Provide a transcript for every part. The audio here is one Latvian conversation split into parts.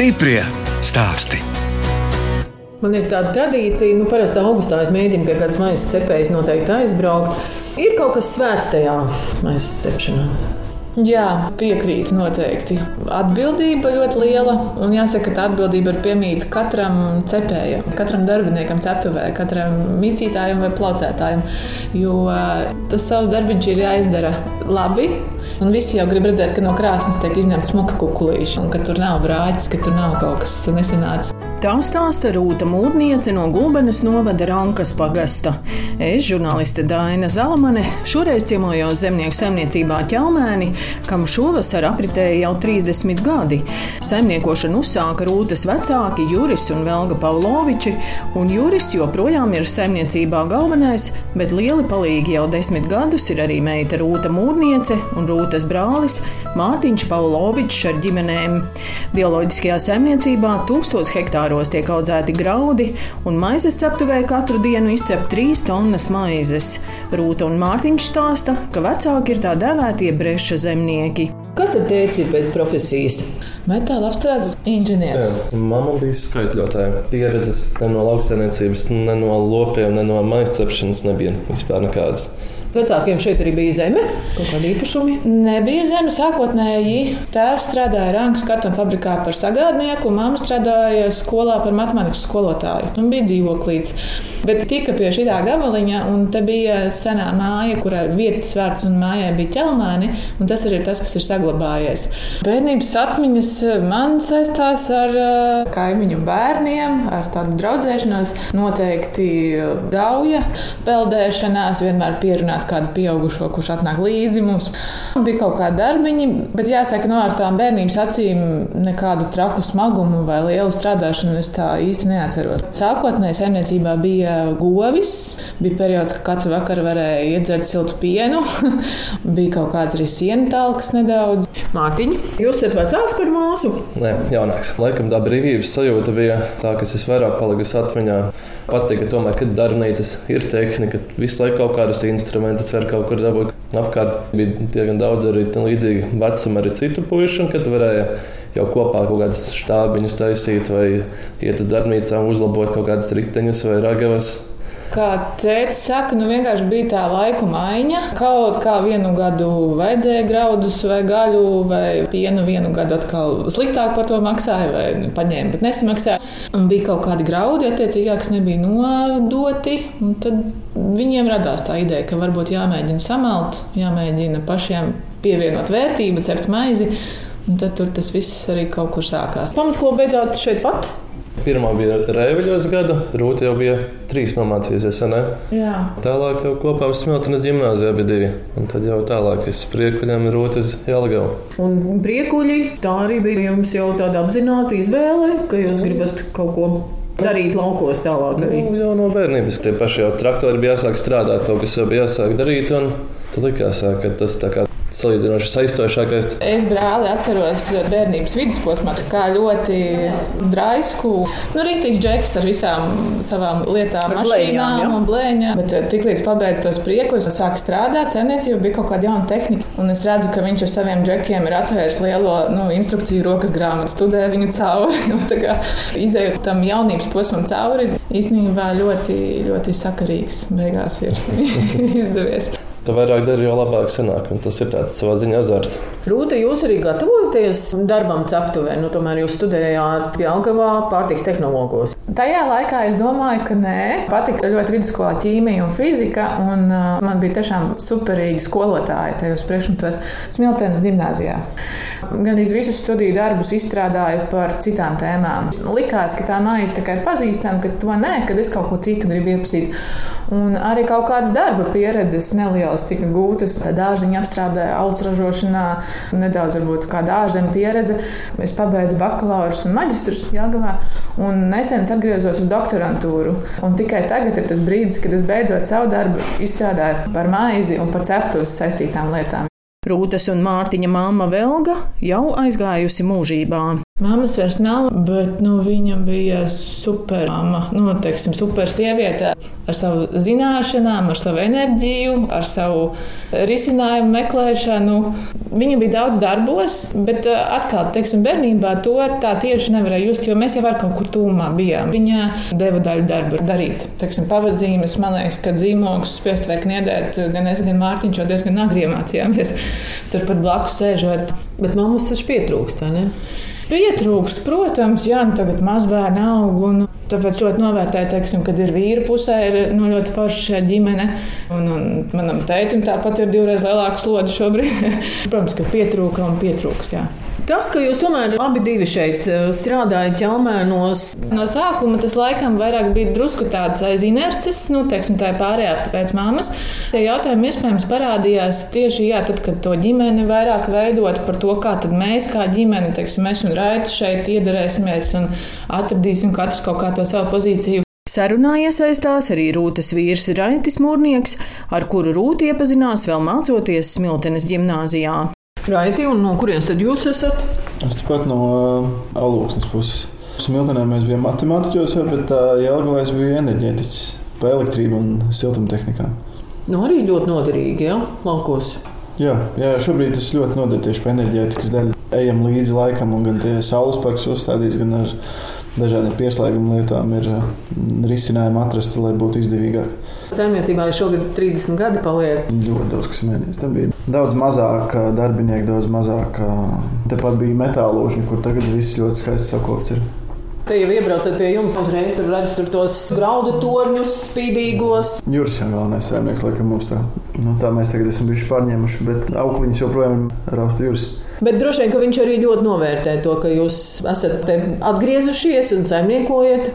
Stiprie stāsti. Man ir tāda tradīcija, nu, parasti augustā es mēģinu pie kādas maizes cepējas noteikti aizbraukt. Ir kaut kas svēts tajā maizes cepšanā. Jā, piekrīt noteikti. Atbildība ļoti liela, un jāsaka, ka atbildība ir piemīta katram cepējam, katram darbiniekam, ceptuvē, katram mīcītājam vai plaucētājam. Jo tas savs darbiņš ir jāizdara labi, un visi jau grib redzēt, ka no krāsnes tiek izņemta smuka kukulīša, un ka tur nav brāķis, ka tur nav kaut kas nesenāts. Tā stāsta Rūta Mūrniece no Gulbenes novada Rankas pagasta. Es, žurnāliste Daina Zalamane, šoreiz ciemojos zemnieku saimniecībā ķelmēni, kam šovasar apritēja jau 30 gadi. Saimniekošanu uzsāka Rūtas vecāki Juris un Velga Pavloviči, un Juris joprojām ir saimniecībā galvenais, bet lieli palīgi jau desmit gadus ir arī meita Rūta Mūrniece un Rūtas brālis Mārtiņš Pavlovičs ar ģimenēm. Bioloģiskajā saimniecībā tūkstos hektāros tiek audzēti graudi, un maizes ceptuvē katru dienu izcep 3 tonnas maizes. Rūta un Mārtiņš stāsta, ka vecāki ir tā dēvētie breša zemnieki. Kas tad teica pēc profesijas? Metāla apstrādes inženieris. Mama bija skaitļotāja. Pieredzes ne no lauksaimniecības, ne no lopiem, ne no maizcepšanas nebija vispār nekādas. Vecākiem šeit arī bija zeme, kaut kāda īpašuma. Nebija zeme sākotnēji. Tēvs strādāja Rankas kartona fabrikā par sagādnieku, un mamma strādāja skolā par matemātikas skolotāju. Un bija dzīvoklīts. Bet tika pie šī gabaliņa, un te bija senā māja, kurai vietas vārds un mājai bija ķelmēni, un tas arī ir tas, kas ir saglabājies. Bērnības atmiņas man saistās ar uh, kaimiņu bērniem, ar tādu draudzēšanos, noteikti gauja, peldēšanās, vienmēr pierunāt kādu pieaugušo, kurš atnāk līdzi mums. Bija kaut kādi darbiņi, bet jāsaka, no ar tām bērnības acīm nekādu traku smagumu vai lielu strādāšanu es tā īsti neatceros. Sākotnēji saimniecībā bija govis, bija periods, kad katru vakaru varēja iedzert siltu pienu, bija kaut kāds arī sienu talks nedaudz. Mārtiņa, jūs esat vecāks par mūsu? Nē, jaunāks. Laikam tā brīvības sajūta bija tā, kas visvairāk palikusi atmiņā. Patīk, ka tomēr, kad darbnīcas ir tehnika, visu laiku kaut kādus instrumentus var kaut kur dabūt. Apkārt bija diezgan daudz arī līdzīgi vecuma, arī citu puišu, un kad varēja jau kopā kaut kādus štābiņus taisīt vai iet uz darbnīcām, uzlabot kaut kādas riteņus vai ragavas. Kā teica, saka, nu vienkārši bija tā laika maiņa. Kaut kā vienu gadu vajadzēja graudus vai gaļu vai pienu, vienu gadu atkal sliktāk par to maksāja vai paņēma, bet nesamaksāja. Un bija kaut kādi graudi, attiecīgi, kas nebija nodoti. Tad viņiem radās tā ideja, ka varbūt jāmēģina samalt, jāmēģina pašiem pievienot vērtību, cept maizi. Un tad tur tas viss arī kaut kur sākās. Pamatskolu beidzot šeit pat? Pirmā bija Rēveļos gada, Rūta jau bija trīs nomācījusies. Tālāk jau kopā Smiltenes gimnāzijā bija divi. Un tad jau tālāk es priekuļiem Rūta uz Jelgavu. Un priekuļi, tā arī bija jums jau tāda apzināta izvēle, ka jūs gribat kaut ko darīt laukos tālāk. Arī. Nu, jau no bērnības tie paši jau traktori bija jāsāk strādāt, kaut kas jau bija jāsāk darīt. Tad likās, ka tas tā kā salīdzinoši saistošākais. Es brāli atceros bērnības vidusposmā, kā ļoti draisku, nu, rītīgs džeks ar visām savām lietām, Ar blēņām, mašīnām ja? un blēņām. Bet eh, tiklīdz pabeidz tos priekus, sāk strādāt, saimniecība bija kaut kāda jauna tehnika. Un es redzu, ka viņš ar saviem džekiem ir atvērs lielo nu, instrukciju rokas grāmatu, studē viņu cauri. Un tā kā Izejot tam jaunības posmam cauri, īstenībā ļoti, ļoti sakarīgs beigās ir izdevies. Tu vairāk dari, jo labāk sanāk. Un tas ir tāds savā ziņā azarts. Rūta, jūs arī gatavojaties darbam ceptuvē, nu tomēr jūs studējāt Jelgavā pārtiks tehnologos. Tajā laikā es domāju, ka nē. Patika ļoti vidusskolā ķīmija un fizika, un uh, man bija tiešām superīgi skolotāji tajos priekšmetos Smiltenes gimnāzijā. Gan arī visus studiju darbus izstrādāju par citām tēmām. Likās, ka tā maize tā kā ir pazīstama, ka to nē, kad es kaut ko citu gribu iepazīt. Un arī kaut kādas darba pieredzes nelielas tika gūtas. Dārziņa apstrādē, alus ražošanā, nedaudz varbūt kāda ārzemju pieredze. Es pabeidzu bakalaurus un maģistrus Jāgavā un nesen atgriezos uz doktorantūru. Un tikai tagad ir tas brīdis, kad es beidzot savu darbu izstrādāju par maizi un par ceptuves saistītām lietām. Rūtas un Mārtiņa māma Velga jau aizgājusi mūžībā. Māmas vairs nav, bet nu, viņa bija super mama, nu, teiksim, super sieviete ar savu zināšanām, ar savu enerģiju, ar savu risinājumu meklēšanu. Viņa bija daudz darbos, bet uh, atkal, teiksim, bērnībā to tā tieši nevarēja just, jo mēs jau ar kaut kur tūmā bijām. Viņa deva daļu darbu darīt. Teiksim, pavadzīmes, man liekas, ka dzīmogus spiest vai kniedēt, gan es, gan Mārtiņš jau diezgan agri iemācījāmies. Turpat blakus sēžot. Bet mammas taču pietrūkst, vai ne? Pietrūkst, protams, jā, nu tagad mazbērni aug. Un, tāpēc ļoti novērtēju, teiksim, kad ir vīra pusē, ir nu, ļoti forša ģimene. Un, un manam tētim tāpat ir divreiz lielāka slodze šobrīd. Protams, ka pietrūka un pietrūks. Jā. Tas, ka jūs tomēr abi divi šeit eh, strādājat ķelmēnos, No sākuma tas laikam vairāk bija drusku tāds aiz inerces, nu, teiksim, tā ir pārējā pēc mammas. Tie jautājumi iespējams parādījās tieši jā, tad, kad to ģimeni vairāk veidot par to, kā tad mēs kā ģimene, teiksim, mēs un Raits šeit iedarēsimies un atradīsim katrs kaut kā to savu pozīciju. Sarunā iesaistās arī Rūtas vīrs Raitis Mūrnieks, ar kuru Rūta iepazinās vēl mācoties Smiltenes ģimnāzijā. Raiti, un no kurienes tad jūs esat? Es tepat no uh, Alūksnes puses. Smiltenē mēs bijām matemātiķos, bet uh, Jelgavā es biju enerģētiķis par elektrību un siltumtehnikā. Nu, arī ļoti noderīgi, ja? Laukos. Jā, jā, šobrīd tas ļoti noder tieši par enerģētikas daļu. Ejam līdzi laikam, un gan saules parks uzstādīs, gan ar dažādiem pieslēguma lietām ir uh, risinājumi atrast, lai būtu izdevīgāk. Saimniecībā jau šogad 30 gadi paliek. Ļoti daudz kas mainījies. Tam bija daudz mazāk darbinieku, daudz mazāk. Tepat bija metāložņi, kur tagad viss ļoti skaisti sakopts. Ir. Te jau iebraucat pie jums, uzreiz tur redzat tos graudu torņus, spīdīgos. Jūras jau galvenais saimnieks, laikam mums tā. Nu, tā mēs tagad esam bijuši pārņēmuši, bet aukliņas joprojām rausta jūras. Bet droši vien, ka viņš arī ļoti novērtē to, ka jūs esat atgriezušies un saimniekojat.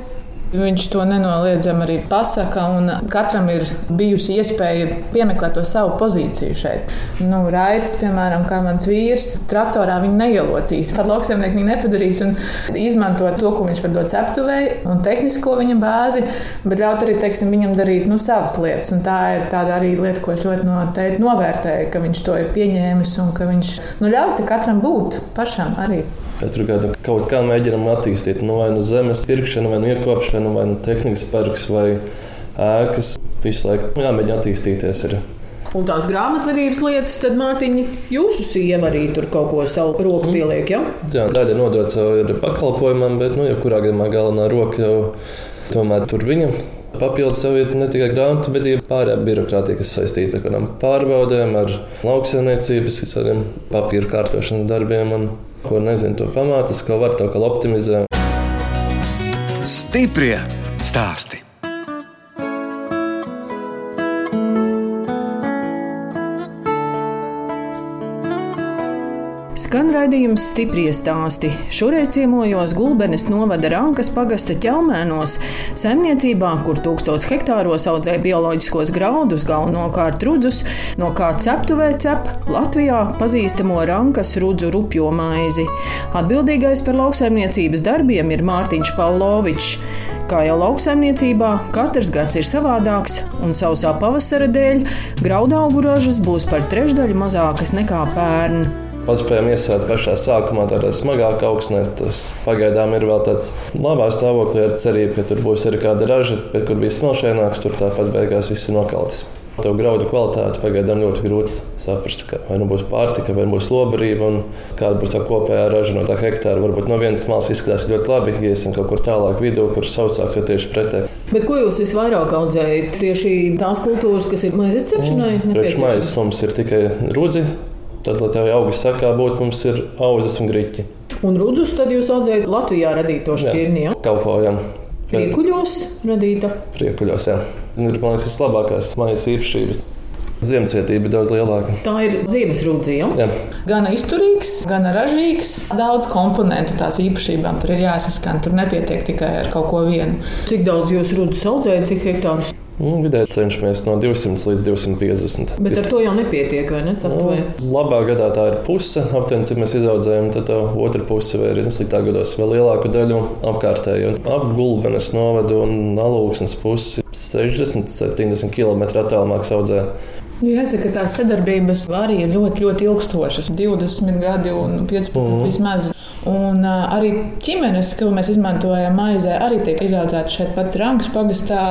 Viņš to nenoliedzami arī pasaka, un katram ir bijusi iespēja piemeklēt to savu pozīciju šeit. Nu, Raitas, piemēram, kā mans vīrs, traktorā viņu neielocīs. Par lauksaimnieku viņu nepadarīs un izmanto to, ko viņš var dot ceptuvēji un tehnisko viņa bāzi, bet ļaut arī teiksim, viņam darīt nu, savas lietas. Un tā ir tāda arī lieta, ko es ļoti noteikti novērtēju, ka viņš to ir pieņēmis un ka viņš nu, ļauj katram būt pašam arī. Katru gadu kaut kā mēģinām attīstīt, nu, vai nu zemes pirkšanu, vai nu iekopšanu, vai nu tehnikas parks, vai ēkas. Visu laiku jāmēģina attīstīties. Ir. Un tās grāmatvedības lietas, tad Mārtiņa, jūsu sieva arī tur kaut ko savu roku pieliek. Ja? Jā, daļa nodota savu pakalpojumam, bet, nu, jebkurā gadījumā galvenā roka jau tomēr tur viņa. Papildus sev ir ne tikai grāmatu, bet arī pārējā birokrātija, kas saistīta ar kādām pārbaudēm, ar lauksaimniecības, visādiem papīra kārtošanas darbiem. Un, ko nezinu, to pamātas, ko var to optimizēt. Stiprie stāsti. Skan raidījums stipri stāsti. Šoreiz ciemojos Gulbenes novada Rankas pagasta ķelmēnos, saimniecībā, kur tūkstots hektāros audzē bioloģiskos graudus, galvenokārt rudzus, no kā ceptuvē cep Latvijā pazīstamo Rankas rudzu rupjo maizi. Atbildīgais par lauksaimniecības darbiem ir Mārtiņš Pavlovičs. Kā jau lauksaimniecībā, katrs gads ir savādāks, un sausā pavasara dēļ graudaugu ražas būs par trešdaļu mazākas nekā pērn. Paspējām iesākt pašā sākumā tādā smagākā augsnē. Tas pagaidām ir vēl tāds labā stāvoklī ar cerību, ka tur būs arī kāda raža, bet kur bija smelšaināks, tur tāpat beigās viss ir nokaltis. To graudu kvalitāti pagaidām ļoti grūti saprast. Vai nu būs pārtika, vai būs lobarība, un kāda būs tā kopējā raža no tā hektāra. Varbūt no vienas malas izskatās ļoti labi, ja iesim kaut kur tālāk vidū, kur sausāks, vai tieši pretēji. Bet ko jūs visvairāk audzējat? Tieši tās kultūras, kas ir maizes cepšanai? Priekš maizes mums ir tikai rudzi. Tad, lai tev augi sakā, būtu mums ir auzas un grīķi. Un rudzus tad jūs audzējat Latvijā radīto šķirni, ja? Kalpojam. Priekuļos radīta. Priekuļos, jā. Ir, man liekas, vislabākās maijas īpašības. Ziemecietība ir daudz lielāka. Tā ir ziemas rūdzība. Jā. Gan izturīgs, gan ražīgs. Daudz komponentu tās īpašībām tur ir jāsaskan. Tur nepietiek tikai ar kaut ko vienu. Cik daudz jūs rudzus audzējat, cik hektārus? Nu, vidēji cenšamies no 200 līdz 250. Bet ar to jau nepietiek, vai ne? Nu, labā gadā tā ir puse. Aptuveni, cik mēs izaudzējam, tad tā otra puse vai arī sliktā gados vēl lielāku daļu apkārtējo. Apgulbenes novadu un alūksnes pusi 60, 70 km attālumā audzē. Nu, jāsaka, ka tās sadarbības arī ir ļoti, ļoti ilgstošas. 20 gadi un 15 mm. vismaz. Un uh, arī ķimenes, ko mēs izmantojam maizē, arī tiek izaudzētas šeit pat Rankas pagastā.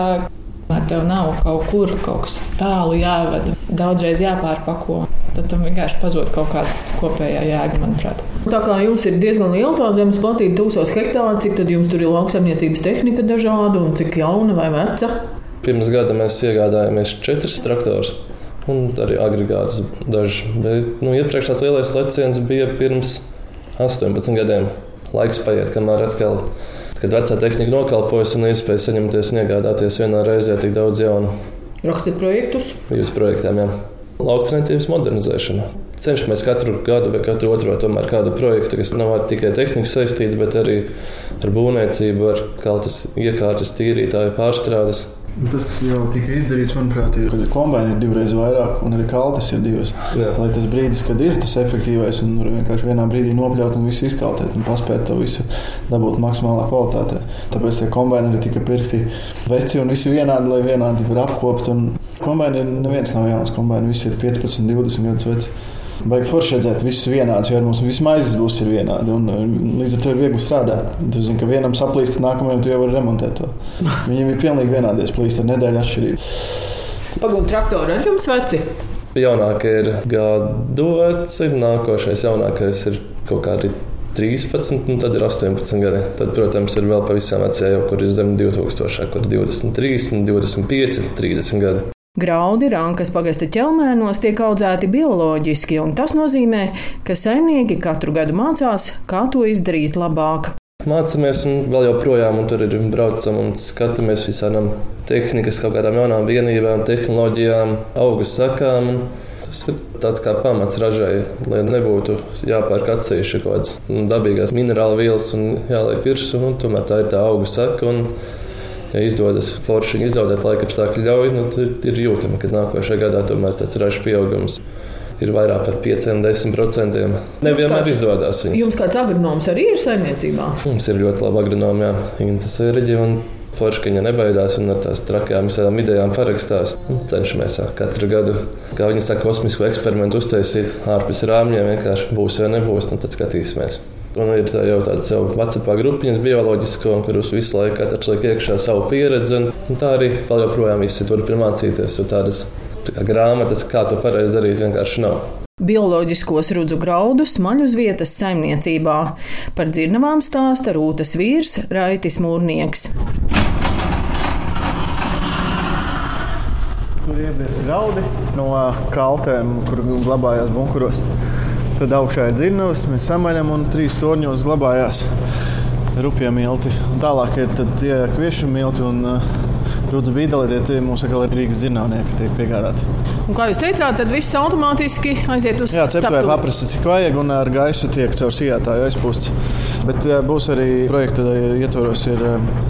Lai tev nav kaut kur kaut kas tālu jāvada, daudzreiz jāpārpako, tad tam vienkārši pazūd kaut kāds kopējā jēga, manuprāt. Tā kā jums ir diezgan liela tā zemes platība, tūkstoš hektāru, cik tad jums tur ir lauksaimniecības tehnika dažāda un cik jauna vai veca? Pirms gada mēs iegādājāmies četrus traktorus un arī agregātus dažus. Bet nu, iepriekš tās lielais leciens bija pirms 18 gadiem. Laiks paiet, kamēr atkal, kad vecā tehnika nokalpojas un iespēja saņemties un iegādāties vienā reizē tik daudz jaunu. Rakstīt projektus. Jūs projektiem, jā. Lauksaimniecības modernizēšana. Cenšamies katru gadu vai katru otro tomēr kādu projektu, kas nav tikai tehniski saistīts, bet arī ar būvniecību, ar kaltas iekārtas, tīrītāju pārstrādes. Tas, kas jau tika izdarīts, manuprāt, ir, ka kombinācija ir divreiz vairāk, un arī kaltas ir divas. Jā. Lai tas brīdis, kad ir tas efektīvais, un vienkārši vienā brīdī nopļaut un visu izkaltēt, un paspēt to visu dabūt maksimālā kvalitātē. Tāpēc tie kombinātori tika pirkti veci un visi vienādi, lai vienādi var apkopot. Kombinācija neviens nav jauns, kombinācija visi ir 15, 20 gadus veci. Vajag forši redzēt, visus vienādus, jo mums visas maizes būs vienādi. Un, līdz ar to ir viegli strādāt. Tu zini, ka vienam saplīst, nākamajam tu jau vari remontēt to. Viņiem ir pilnīgi vienādi plīst ar nedēļu atšķirību. Pagaidu traktori ar jums veci. Jaunākie ir gadu veci, nākošais jaunākais ir kaut kādi 13, un tad ir 18 gadi. Tad, protams, ir vēl pavisam vecie, jau kur ir zem 2000, kur ir 23, 25, 30 gadi. Graudi Rankas pagasta ķelmēnos tiek audzēti bioloģiski, un tas nozīmē, ka saimnieki katru gadu mācās, kā to izdarīt labāk. Mācāmies, un vēl joprojām un tur ir braucam un skatāmies visām tehnikas, kaut kādām jaunām vienībām, tehnoloģijām, augu sakām. Tas ir tāds kā pamats ražai, lai nebūtu jāpērk atsevišķi kaut kādas dabīgās minerālu vielas un jāliek virsū. Tomēr tā ir tā auga saka. Un, ja izdodas forši izdaudēt laika apstākļu ļauj, nu, tad ir jūtama, ka nākošajā gadā tomēr tas ražu pieaugums ir vairāk par 5-10%. Nevienmēr izdodas. Viņus. Jums kāds agronoms arī ir saimniecībā? Mums ir ļoti labi agronomi, jā. Viņi tas ir reģioni. Forši, ka viņa nebaidās un ar tās trakajām visām idejām parakstās. Nu, cenšamies katru gadu, kā viņi saka, kosmisku eksperimentu uztaisīt ārpus rāmjiem. Vienkārši būs vai nebūs, nu tad skatīsimies. Un ir tā jau tāda jau vecākā grupiņas, bioloģisko, kurus visu laiku katrs liek iekšā savu pieredzi. Un, un tā arī vēl joprojām visi turpina mācīties. Tādas tā kā grāmatas, kā to pareizi darīt, vienkārši nav. Bioloģiskos rudzu graudus maļ uz vietas saimniecībā. Par dzirnavām stāsta Rūtas vīrs Raitis Mūrnieks. Tur ir graudi no kaltēm, kur glabājās bunkuros. Tad augšā ir dzirnavas, mēs samaļam un trīs torņos glabājās rupja milti. Un tālāk ir tie kviešu milti un uh, rudzu bīdeli, tie mums atkal ir Rīgas zinātnieki, tiek piegādāti. Un kā jūs teicāt, tad viss automātiski aiziet uz Jā, ceptuvē paprasti, cik vajag, un ar gaisu tiek caur sijātāju aizpūsts. Bet būs arī projekta ietvaros ir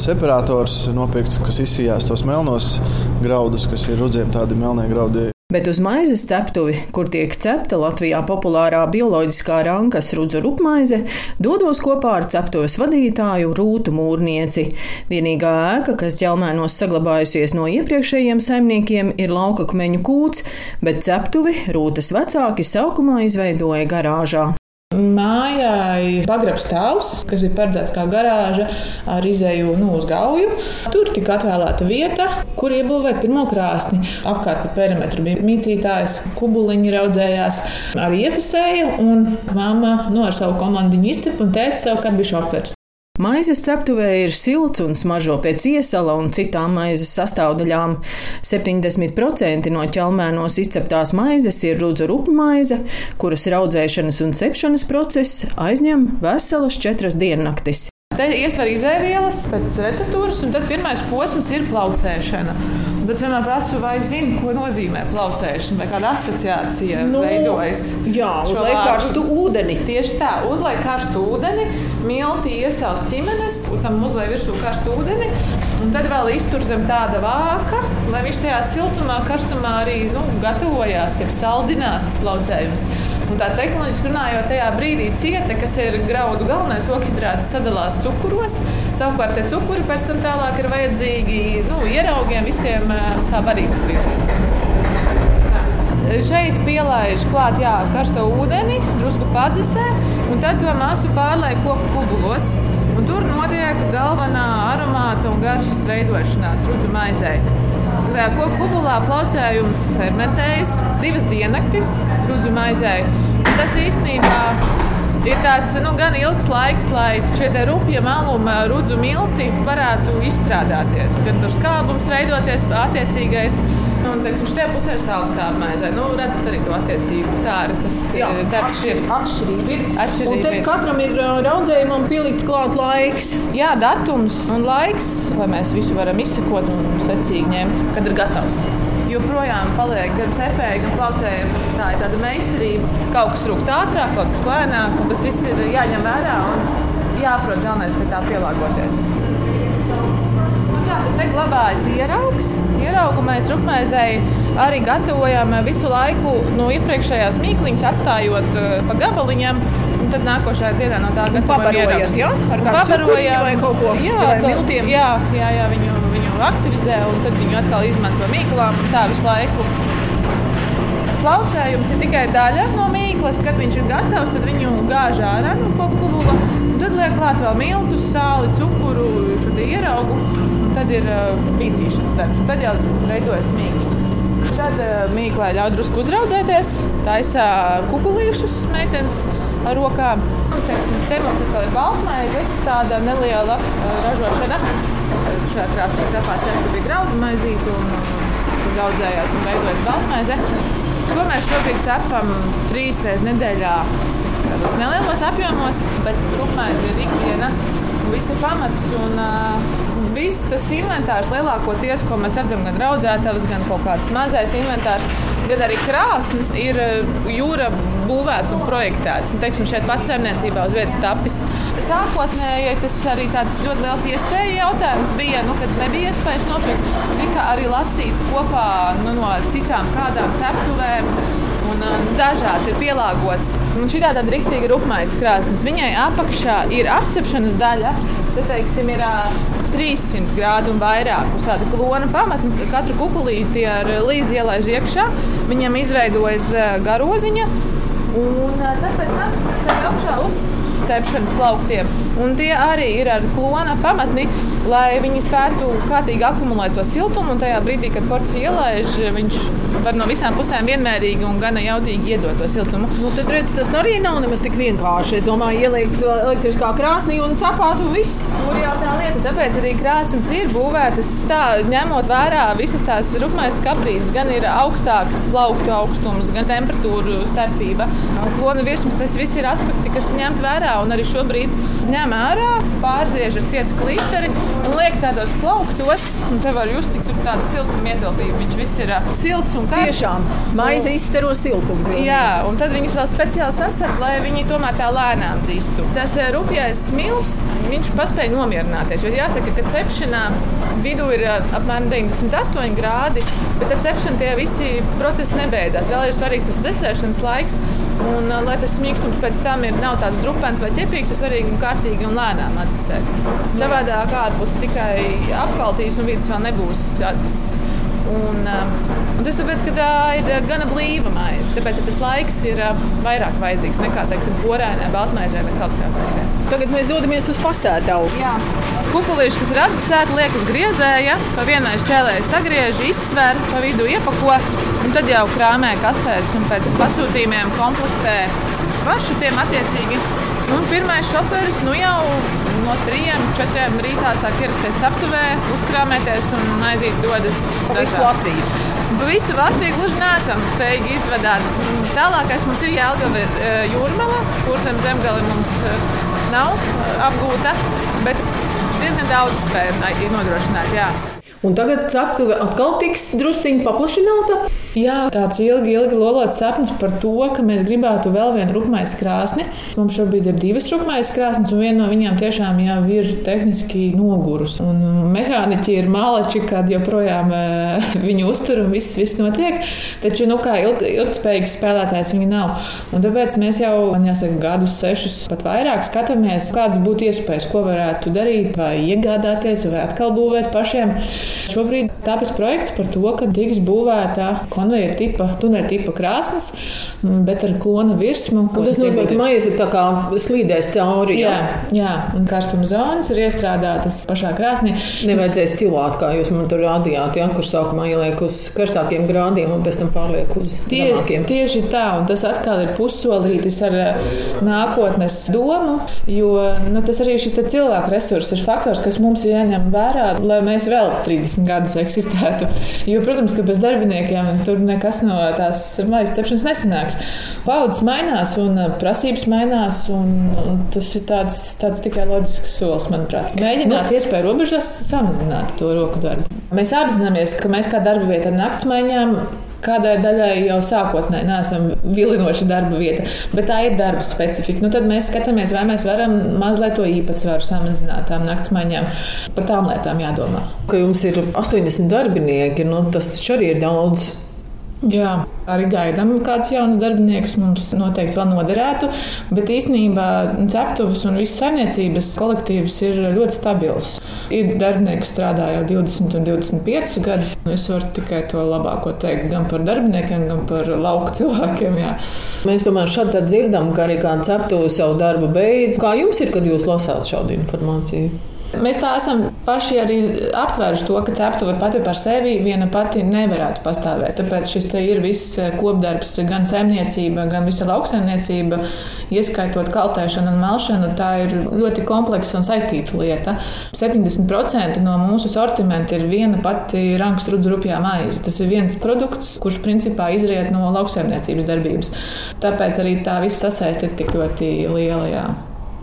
separators nopirkts, kas izsijās tos melnos graudus, kas ir rudziem tādi melnie graudi. Bet uz maizes ceptuvi, kur tiek cepta Latvijā populārā bioloģiskā rankas rudzu rupmaize, dodos kopā ar ceptos vadītāju Rūtu Mūrnieci. Vienīgā ēka, kas ķelmēnos saglabājusies no iepriekšējiem saimniekiem, ir lauka kmeņu kūts, bet ceptuvi Rūtas vecāki sākumā izveidoja garāžā. Mājai pagrabs stāvs, kas bija paredzēts kā garāža ar izēju nu, uz gauju. Tur tika atvēlēta vieta, kur iebūvēt pirmo krāsni. Apkārt pa perimetru bija mīcītājs, kubuliņi raudzējās, arī iefasēja. Un mamma nu, ar savu komandiņu izcepa un tēta savukārt bija šofers. Maizes ceptuvē ir silts un smaržo pēc iesala un citām maizes sastāvdaļām. 70% no ķelmēnos izceptās maizes ir rudzu rupu maize, kuras raudzēšanas un cepšanas process aizņem veselas četras diennaktis. Te iesver izēvielas pēc receptūras, un tad pirmais posms ir plaucēšana. Un tad vienmēr prasu, vai zini, ko nozīmē plaucēšana, vai kāda asociācija nu, veidojas. Jā, uzliek karstu ūdeni. Tieši tā, uzliek karstu ūdeni, milti iesauc ķimenes, un tam uzliek virsū karstu ūdeni. Un tad vēl iztur zem tāda vāka, lai viņš tajā siltumā, karstumā arī nu, gatavojās, jau saldinās tas plaucējums. Un tā tehnoloģiski runājot, tajā brīdī cieta, kas ir graudu galvenais okhidrāts, sadalās cukuros. Savukārt, tie cukuri pēc tam tālāk ir vajadzīgi nu, ieraugiem visiem kā barības vielas. šeit pielaiž klāt jā, karsto ūdeni, drusku padzisē, un tad to masu pārliek koku kubulos. Un tur notiek galvenā aromāta un garšas veidošanās rudzu maizei. Koku kubulā plaucējums fermentējas divas diennaktis rudzu maizei. Un tas īstenībā ir tāds nu, gan ilgs laiks, lai šie rupja meluma rudzu milti varētu izstrādāties. Kad tur skābums veidoties attiecīgais Un, teiksim, šajā pusē ir sāls kā maizē. Nu, redzat arī to attiecību. Tā arī tas Jā, ir. Darbs ir. Atšķirība ir. Atšķirība un te ir. katram ir raudzējumam pielikts klāt laiks. Jā, datums un laiks, lai mēs visu varam izsekot un secīgi ņemt, kad ir gatavs. Joprojām paliek gan cepēji, gan plaucēji. Tā ir tāda meistarība. Kaut kas rūkt ātrāk, kaut kas lēnāk, un tas viss ir jāņem vērā un jāprot galvenais pie tā pielāgoties. Te glabājas ieraugs. Ieraugu mēs rupmaizei arī gatavojam visu laiku no iepriekšējās mīkliņas, atstājot uh, pa gabaliņam. Un tad nākošajā dienā no tā gatavojam. Ja? Ar pabarojam vai kaut ko miltiem. jā, jā, jā viņu, viņu aktivizē un tad viņu atkal izmanto mīklām un tā visu laiku. Plaucējums ir tikai daļa no mīklas. Kad viņš ir gatavs, tad viņu gāž ārā no. Un tad liek klāt vēl miltus, sāli, cukuru, ieraugu. Tad ir uh, pīcīšanas darbs. Tad jau veidojas mīkla. Tad uh, mīklai ļauj drusku uzraudzēties, taisa kukulīšus meitenes ar rokām. Un, teiksim, te mums atkal ir baltmaize, tāda neliela uh, ražošana. Šajā krāsnī cepās ka bija graudu maizīte un uh, audzējās un veidojas baltmaize. To mēs šobrīd cepam trīs reizes nedēļā. Tādos nelielos apjomos, bet rupmaize ir ikdiena visu pamats. Un, uh, Viss tas inventārs lielākoties, ko mēs redzam, gan audzētājs, gan kaut kāds mazais inventārs, gan arī krāsnes, ir uh, jūra būvēts un projektēts. Un, teiksim, šeit pats saimniecībā uz vietas tapis. Sākotnēji tas arī tāds ļoti liels iespēju jautājums bija, nu, kad nebija iespējas nopirkt. Tika arī lasīts kopā nu, no citām kādām ceptuvēm. Un, um, dažāds ir pielāgots. Un šī tāda rīktīva rupmaisa krāsnes. Viņai apakšā ir apcepšanas daļa. Tad, teiksim, ir uh, 300 grādi un vairāk. Uz tāda klona pamata katru kukurūzu ar līdzi ielaiž iekšā. Viņam izveidojas uh, garoziņa. Un uh, tad pēc tam ceļ augšā uz cepšanas plauktiem. Un tie arī ir ar klona pamatni, lai viņi spētu kārtīgi akumulēt to siltumu. Un tajā brīdī, kad porcija ielaiž, viņš var no visām pusēm vienmērīgi un gana jautīgi iedot to siltumu. Nu, tad redz, tas arī nav nemaz tik vienkārši. Es domāju, ielikt elektriskā krāsnī un cepās un viss. Tur jau tā lieta, tāpēc arī krāsnes ir būvētas tā, ņemot vērā visas tās rupmais kaprīzes, gan ir augstāks plauktu augstums, gan temperatūra starpība. Un klona virsmas, tas viss ir aspekti, kas ir ņemt vērā un arī šobrīd ņem ārā, pārziež ar cietu klīsteri un liek tādos plauktos. Te var just, cik tur tāda siltuma ietilpība. Viņš viss ir ā, silts un karsts. Tiešām maize izstaro siltumu. pilnīgi. Jā, un tad viņus vēl speciāli sasprāst, lai viņi tomēr tā lēnām dzīstu. Tas rupjais smilts, viņš paspēja nomierināties. Jo jāsaka, ka cepšanā vidū ir apmēram 98 grādi, bet ar cepšanu tie visi procesi nebeidzās. Vēl ir svarīgs tas dzēsēšanas laiks. Un, lai tas mīkstums pēc tam ir, nav tāds drupens vai ķepīgs, tas svarīgi un kārtīgi un lēnām atdzesēt. Savādāk ārpus tikai apkaltīs un vidus vēl nebūs atdzesēts. Un, um, un tas tāpēc, ka tā ir gana blīva maize. Tāpēc tas laiks ir uh, vairāk vajadzīgs nekā, teiksim, porēnē, baltmaizē vai saldskārtmaizē. Tagad mēs dodamies uz fasētavu. Jā. Kukulīši, kas ir atdzesēti, liekas griezē, ja pa vienai šķēlē sagriež, izsver, pa vidu iepako. Un tad jau krāmē kastēs un pēc pasūtījumiem komplektē maršrutiem attiecīgi. Un pirmais šoferis nu jau no 3, 4 rītā sāk ierasties aptuvē, uzkrāmēties un aiziet dodas dažādi. Latviju. Visu Latviju gluži nesam spējīgi izvadīt. Tālākais mums ir Jālgava e, jūrmala, kur zem zemgali mums e, nav e, apgūta, bet diezgan daudz spējam nodrošināt. Jā. Un tagad ceptuve atkal tiks drusciņi paplašināta. Jā, tāds ilgi, ilgi lolots sapnis par to, ka mēs gribētu vēl vienu rupmaisu krāsni. Mums šobrīd ir divas rupmaisas krāsnes, un viena no viņām tiešām jau ir tehniski nogurusi. Un mehāniķi ir malači, kad joprojām eh, viņu uztur un viss, viss notiek. Taču, nu, kā ilg, ilgspējīgs spēlētājs viņi nav. Un tāpēc mēs jau, man jāsaka, gadus, sešus, pat vairāk skatāmies, kādas būtu iespējas, ko varētu darīt, vai iegādāties, vai atkal būvēt pašiem. Šobrīd tāpēc projekts par to, ka tiks būvēta konveijera tipa, tuneļa tipa krāsnes, bet ar klona virsmu. Tas nozīmē, ka maize tā kā slīdēs cauri. Jā, jā, un karstuma zonas ir iestrādātas pašā krāsnī. Nevajadzēs cilāt, kā jūs man tur rādījāt, ja, kur sākumā ieliek uz karstākiem grādiem un pēc tam pārliek uz Tie, zemākiem. tieši tā, un tas atkal ir pussolītis ar eh, nākotnes domu, jo nu, tas arī šis cilvēku resurss ir faktors, kas mums ir jāņem vērā, lai mēs vēl 30 gadus eksistētu. Jo, protams, ka bez darbiniekiem tur nekas no tās maizes cepšanas nesanāks. Paudzes mainās un prasības mainās, un, un tas ir tāds, tāds tikai loģisks solis, manuprāt. Mēģināt nu, iespēju robežās samazināt to roku darbu. Mēs apzināmies, ka mēs kā darba vieta ar naktsmaiņām kādai daļai jau sākotnēji neesam vilinoša darba vieta, bet tā ir darba specifika. Nu, tad mēs skatāmies, vai mēs varam mazliet to īpatsvaru samazināt tām naktsmaiņām. Par tām lietām jādomā. Ka jums ir 80 darbinieki, nu, tas taču arī ir daudz. Jā, arī gaidām kādus jaunus darbiniekus. Mums noteikti vēl noderētu, bet īstenībā ceptuves un visas saimniecības kolektīvs ir ļoti stabils. Ir darbinieki, kas strādā jau 20 un 25 gadus. Es varu tikai to labāko teikt gan par darbiniekiem, gan par lauka cilvēkiem. Jā. Mēs tomēr šādi dzirdam, ka arī kāda ceptuve savu darbu beidz. Kā jums ir, kad jūs lasāt šādu informāciju? Mēs tā esam paši arī aptvēruši to, ka ceptuve pati par sevi viena pati nevarētu pastāvēt. Tāpēc šis ir viss kopdarbs, gan saimniecība, gan visa lauksaimniecība, ieskaitot kaltēšanu un melšanu. Tā ir ļoti kompleksa un saistīta lieta. 70% no mūsu sortimenta ir viena pati rankas rudzrupjā maize. Tas ir viens produkts, kurš principā izriet no lauksaimniecības darbības. Tāpēc arī tā visa sasaiste ir tik ļoti liela. Jā.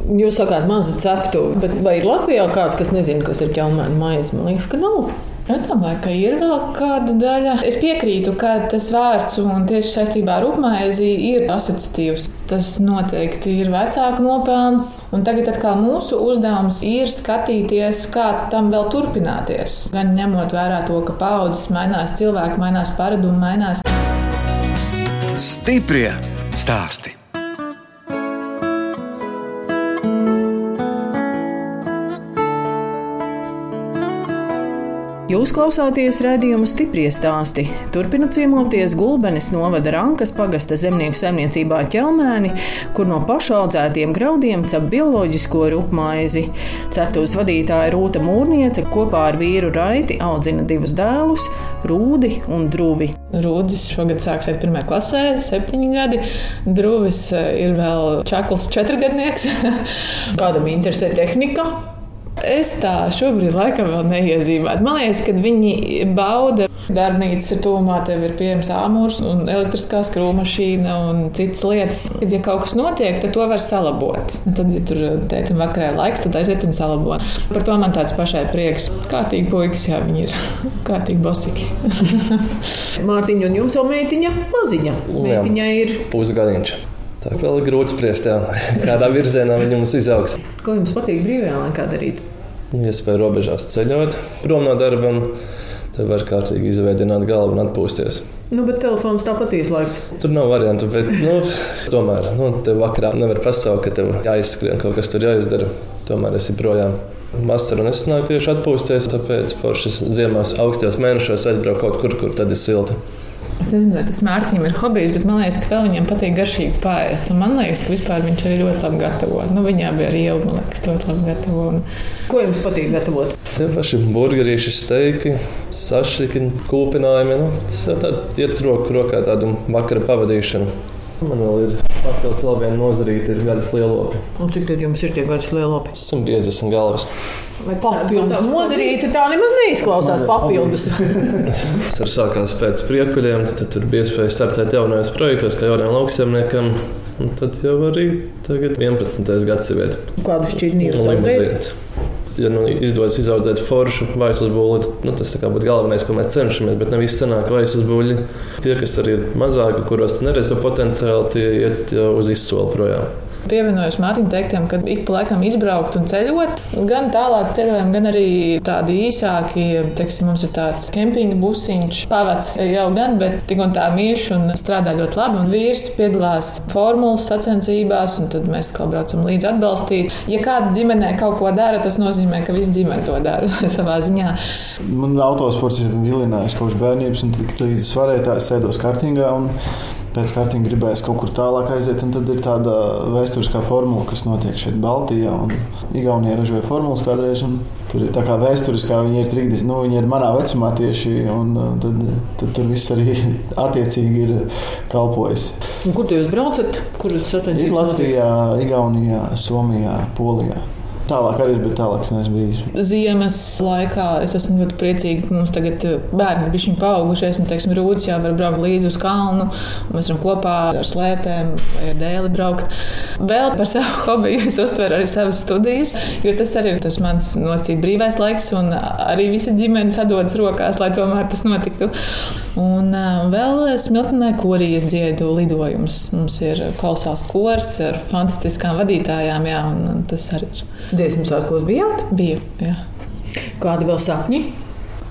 Jūs sakāt, maza ceptuve, bet vai ir Latvijā kāds, kas nezina, kas ir ķelmēna maize? Man liekas, ka nav. Es domāju, ka ir vēl kāda daļa. Es piekrītu, ka tas vārds un tieši saistībā ar upmaizi ir asociatīvs. Tas noteikti ir vecāku nopelns. Un tagad atkal mūsu uzdevums ir skatīties, kā tam vēl turpināties. Gan ņemot vērā to, ka paudzes mainās, cilvēki mainās, paradumi mainās. Stiprie stāsti! Jūs klausāties redzējumu stipri stāstī. Turpinot ciemoties Gulbenes novada Rankas pagasta zemnieku saimniecībā ķelmēni, kur no pašaudzētiem graudiem cep bioloģisko rupmaizi. Ceptūs vadītāja Rūta Mūrniece kopā ar vīru Raiti audzina divus dēlus - Rūdi un Druvi. Rūdis šogad sāksies pirmā klasē, septiņi gadi. Druvis ir vēl čakls, četrgadnieks. Kādam interesē tehnika? Es tā šobrīd laikam vēl neiezīmētu. Man liekas, ka viņi bauda. Darbnīcas ir tuvumā, tev ir pieejams āmurs, un elektriskā skrūmašīna un citas lietas. Kad ja kaut kas notiek, tad to var salabot. Tad, ja tur tētim vakarā laiks, tad aiziet un salabo. Par to man tāds pašai prieks. Kārtīgi puikas, jā, viņi ir kārtīgi bosiki. Mārtiņa un jums jau meitiņa maziņa. Meitiņa ir pusgadiņš. Tā vēl ir grūti spriest, jā, kādā virzienā viņa mums izaugs. Ko jums patīk brīvajā laikā darīt? Iespēja robežās ceļot prom no darba, un te var kārtīgi izveidot galvu un atpūsties. Nu, bet telefons tāpat ieslēgts. Tur nav variantu, bet nu, tomēr nu, tev vakarā nevar pasaukt, ka tev jāizskrien kaut kas tur jāizdara. Tomēr esi projām. Vasarā nesanāk tieši atpūsties, tāpēc foršas ziemās, augstajos mēnešos aizbraukt kaut kur, kur tad ir silti. Es nezinu, vai tas Mārtiņam ir hobijs, bet man liekas, ka vēl viņam patīk garšīgi pāriest. Man liekas, ka vispār viņš arī ļoti labi gatavo. Nu, viņā bija arī jau, man liekas, ļoti labi gatavo. Un... Ko jums patīk gatavot? Tie paši burgerīši, steiki, sašķiki, kūpinājumi. Nu, tas jau tāds iet roku rokā tādu vakara pavadīšanu. Man vēl ir papildus vēl viena nozarīta, ir gaļas lielopi. Un cik tad jums ir tie gaļas lielopi? 150 galvas. Vai papildus nozarīta tā nemaz neizklausās papildus? Tas ir sākās pēc priekuļiem, tad, tad tur bija iespēja startēt jaunajos projektos, kā jauniem lauksaimniekiem. Un tad jau arī tagad 11. gadsimta. Kādu šķirnību Limuzīnas. Ja nu, izdodas izaudzēt foršu vaisas būli, nu, tas būtu galvenais, ko mēs cenšamies. Bet ne visi senāk vaisas būļi. Tie, kas arī ir mazāki, kuros neredz to potenciālu, tie iet uz izsoli projām. Pievienojos Mārtiņa teiktiem, ka ik pa laikam izbraukt un ceļot. Gan tālāk ceļojumi, gan arī tādi īsāki. Teiksim, mums ir tāds kempinga busiņš, pavads jau gan, bet tik un tā mīļš un strādā ļoti labi. Un vīrs piedalās formulas sacensībās, un tad mēs kā braucam līdzi atbalstīt. Ja kāda ģimenē kaut ko dara, tas nozīmē, ka visa ģimene to dara savā ziņā. Man autosports ir vilinājis kopš bērnības, un tik līdz es varēju tā, es sēdos kartingā. Un pēc kārtības gribējās kaut kur tālāk aiziet. Tad ir tāda vēsturiskā formula, kas notiek šeit, Baltijā. Igaunija ražoja formulas kādreiz. Tur ir tā kā vēsturiskā, viņi ir 30, nu, viņi ir manā vecumā tieši, un uh, tad, tad tur viss arī attiecīgi ir kalpojis. Un kur jūs braucat? Kur jūs satiekaties? Latvijā, Igaunijā, Somijā, Polijā. Tālāk arī bija tālāk, es neesmu bijis. Ziemas laikā es esmu ļoti priecīga, ka mums tagad eh, bērni ir bijuši paaugušies, un, teiksim, rūdas jau var braukt līdzi uz kalnu. Mēs varam kopā ar slēpēm vai ar dēli braukt. Vēl par savu hobiju es uztveru arī savas studijas, jo tas arī ir tas mans nosacīt brīvais laiks, un arī visa ģimene sadodas rokās, lai tomēr tas notiktu. Un uh, vēl smiltenē korijas dziedu lidojums. Mums ir kolosāls kors ar fantastiskām vadītājām, jā, un tas arī ir. Dziesmu svētkos bijāt? Bija. Jā. Kādi vēl sapņi?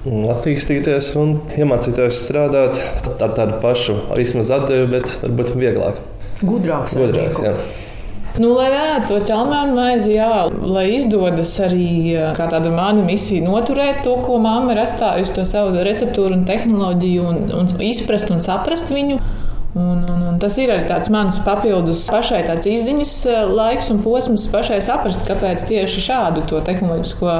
Attīstīties un iemācīties strādāt ar tādu pašu, vismaz atdevi, bet varbūt vieglāk. Gudrāks. Gudrāk, jā. Nu, lai ēd to ķelmēnu maizi, jā, lai izdodas arī kā tāda mana misija noturēt to, ko mamma ir atstājusi, to savu receptūru un tehnoloģiju, un, un izprast un saprast viņu. Un, un tas ir arī tāds mans papildus pašai tāds izziņas eh, laiks un posms, pašai saprast, kāpēc tieši šādu to tehnoloģisko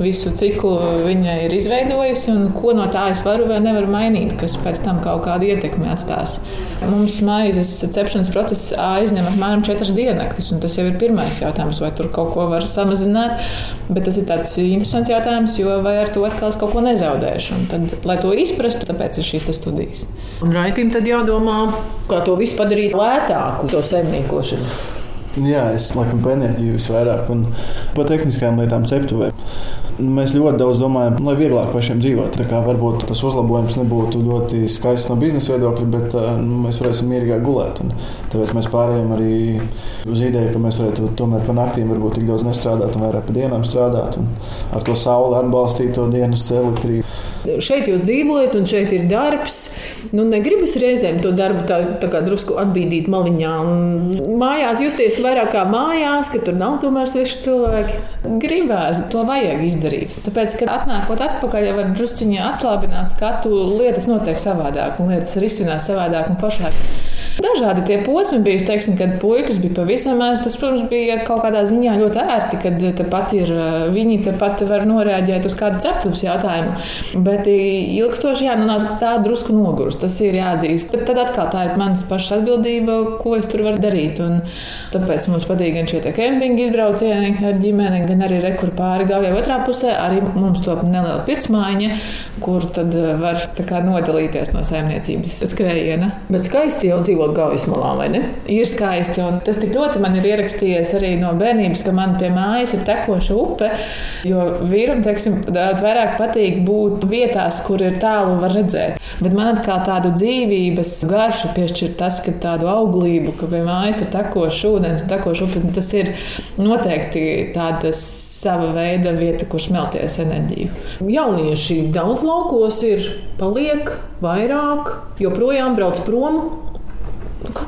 visu ciklu viņa ir izveidojusi un ko no tā es varu vai nevaru mainīt, kas pēc tam kaut kādu ietekmi atstās. Mums maizes cepšanas process aizņem apmēram 4 diennaktis, un tas jau ir pirmais jautājums, vai tur kaut ko var samazināt. Bet tas ir tāds interesants jautājums, jo vai ar to atkal es kaut ko nezaudēšu. Un tad, lai to izprastu, tāpēc ir šīs studijas. Un raitim tad jādomā kā to visu padarīt lētāku, to saimniekošanu. Jā, es laikam par enerģiju visvairāk un par tehniskām lietām ceptuvē. Mēs ļoti daudz domājam, lai vieglāk pašiem dzīvot. Tā kā varbūt tas uzlabojums nebūtu ļoti skaists no biznesa viedokļa, bet nu, mēs varēsim mierīgāk gulēt. Un tāpēc mēs pārējām arī uz ideju, ka mēs varētu tomēr pa naktīm varbūt tik daudz nestrādāt un vairāk pa dienām strādāt un ar to sauli atbalstīt to dienas elektrību. Šeit jūs dzīvojat un šeit ir darbs. Nu, negribas reizēm to darbu tā, tā kā drusku atbīdīt maliņā. Un mājās justies vairāk kā mājās, ka tur nav tomēr sveši cilvēki. Gribās, to vajag izdarīt. Tāpēc, kad atnākot atpakaļ, jau var drusciņā atslābināt skatu, lietas notiek savādāk un lietas risinās savādāk un foršāk. Dažādi tie posmi bija, teiksim, kad puikas bija pavisam maz. Tas, protams, bija kaut kādā ziņā ļoti ērti, kad tepat ir viņi tepat var norēģēt uz kādu ceptuvs jautājumu. Bet ilgstoši, jā, nu, tā drusku nogurst tas ir jāatzīst. Bet tad atkal tā ir manas pašas atbildība, ko es tur varu darīt. Un tāpēc mums patīk gan šie kempinga izbraucieni ar ģimeni, gan arī rekur pāri gājai otrā pusē. Arī mums top neliela pirtsmaiņa, kur tad var nodalīties no saimniecības skrējiena. Bet skaisti jau dzīvot gaujas malā, vai ne? Ir skaisti, un tas tik ļoti man ir ierakstījies arī no bērnības, ka man pie mājas ir tekoša upe, jo vīram, teiksim, daudz vairāk patīk būt vietās, kur ir tālu var redzēt. Bet man atkal tā tādu dzīvības garšu piešķir tas, ka tādu auglību, ka pie mājas ir tekošs ūdens, tekošs upe, tas ir noteikti tāda sava veida vieta, kur smelties enerģiju. Jaunieši daudz laukos ir, paliek vairāk, joprojām brauc prom.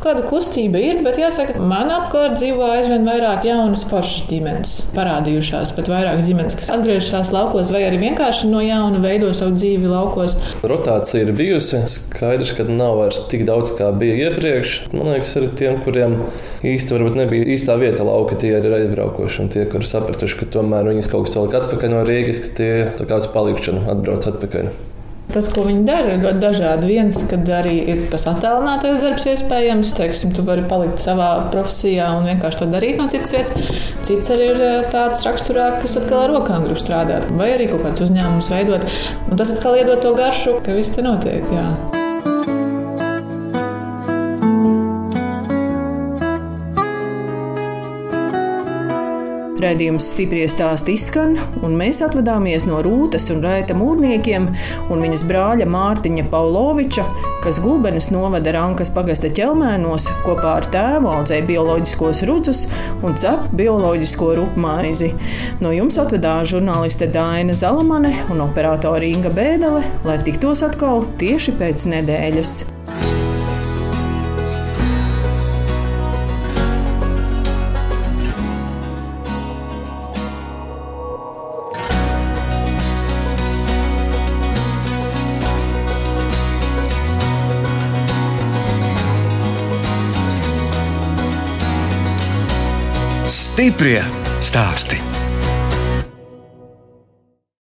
Kāda kustība ir, bet jāsaka, man apkārt dzīvo aizvien vairāk jaunas foršas ģimenes parādījušās, pat vairāk ģimenes, kas atgriežas laukos vai arī vienkārši no jauna veido savu dzīvi laukos. Rotācija ir bijusi. Skaidrs, ka nav vairs tik daudz, kā bija iepriekš. Man liekas, arī tiem, kuriem īsti varbūt nebija īstā vieta lauka, tie ir aizbraukoši un tie, kuri sapratuši, ka tomēr viņas kaut kas vēl atpakaļ no Rīgas, ka tie kāds palikšana atbrauc atpakaļ. Tas, ko viņi dara, ir ļoti dažādi. Viens, kad arī ir tas attēlinātais darbs, iespējams, teiksim, tu vari palikt savā profesijā un vienkārši to darīt no citas vietas. Cits arī ir eh, tāds raksturā, kas atkal ar rokām grib strādāt, vai arī kaut kāds uzņēmums veidot. Un tas atkal iedod to garšu, ka viss te notiek. Jā. Raidījums stipri stāst izskan, un mēs atvadāmies no Rūtas un Raita mūrniekiem un viņas brāļa Mārtiņa Pauloviča, kas Gulbenes novada Rankas pagasta ķelmēnos kopā ar tēvu audzēja bioloģiskos rudzus un cep bioloģisko rupmaizi. No jums atvedās žurnāliste Dāna Zalamane un operātore Inga Bēdele, lai tiktos atkal tieši pēc nedēļas. Stiprie stāsti.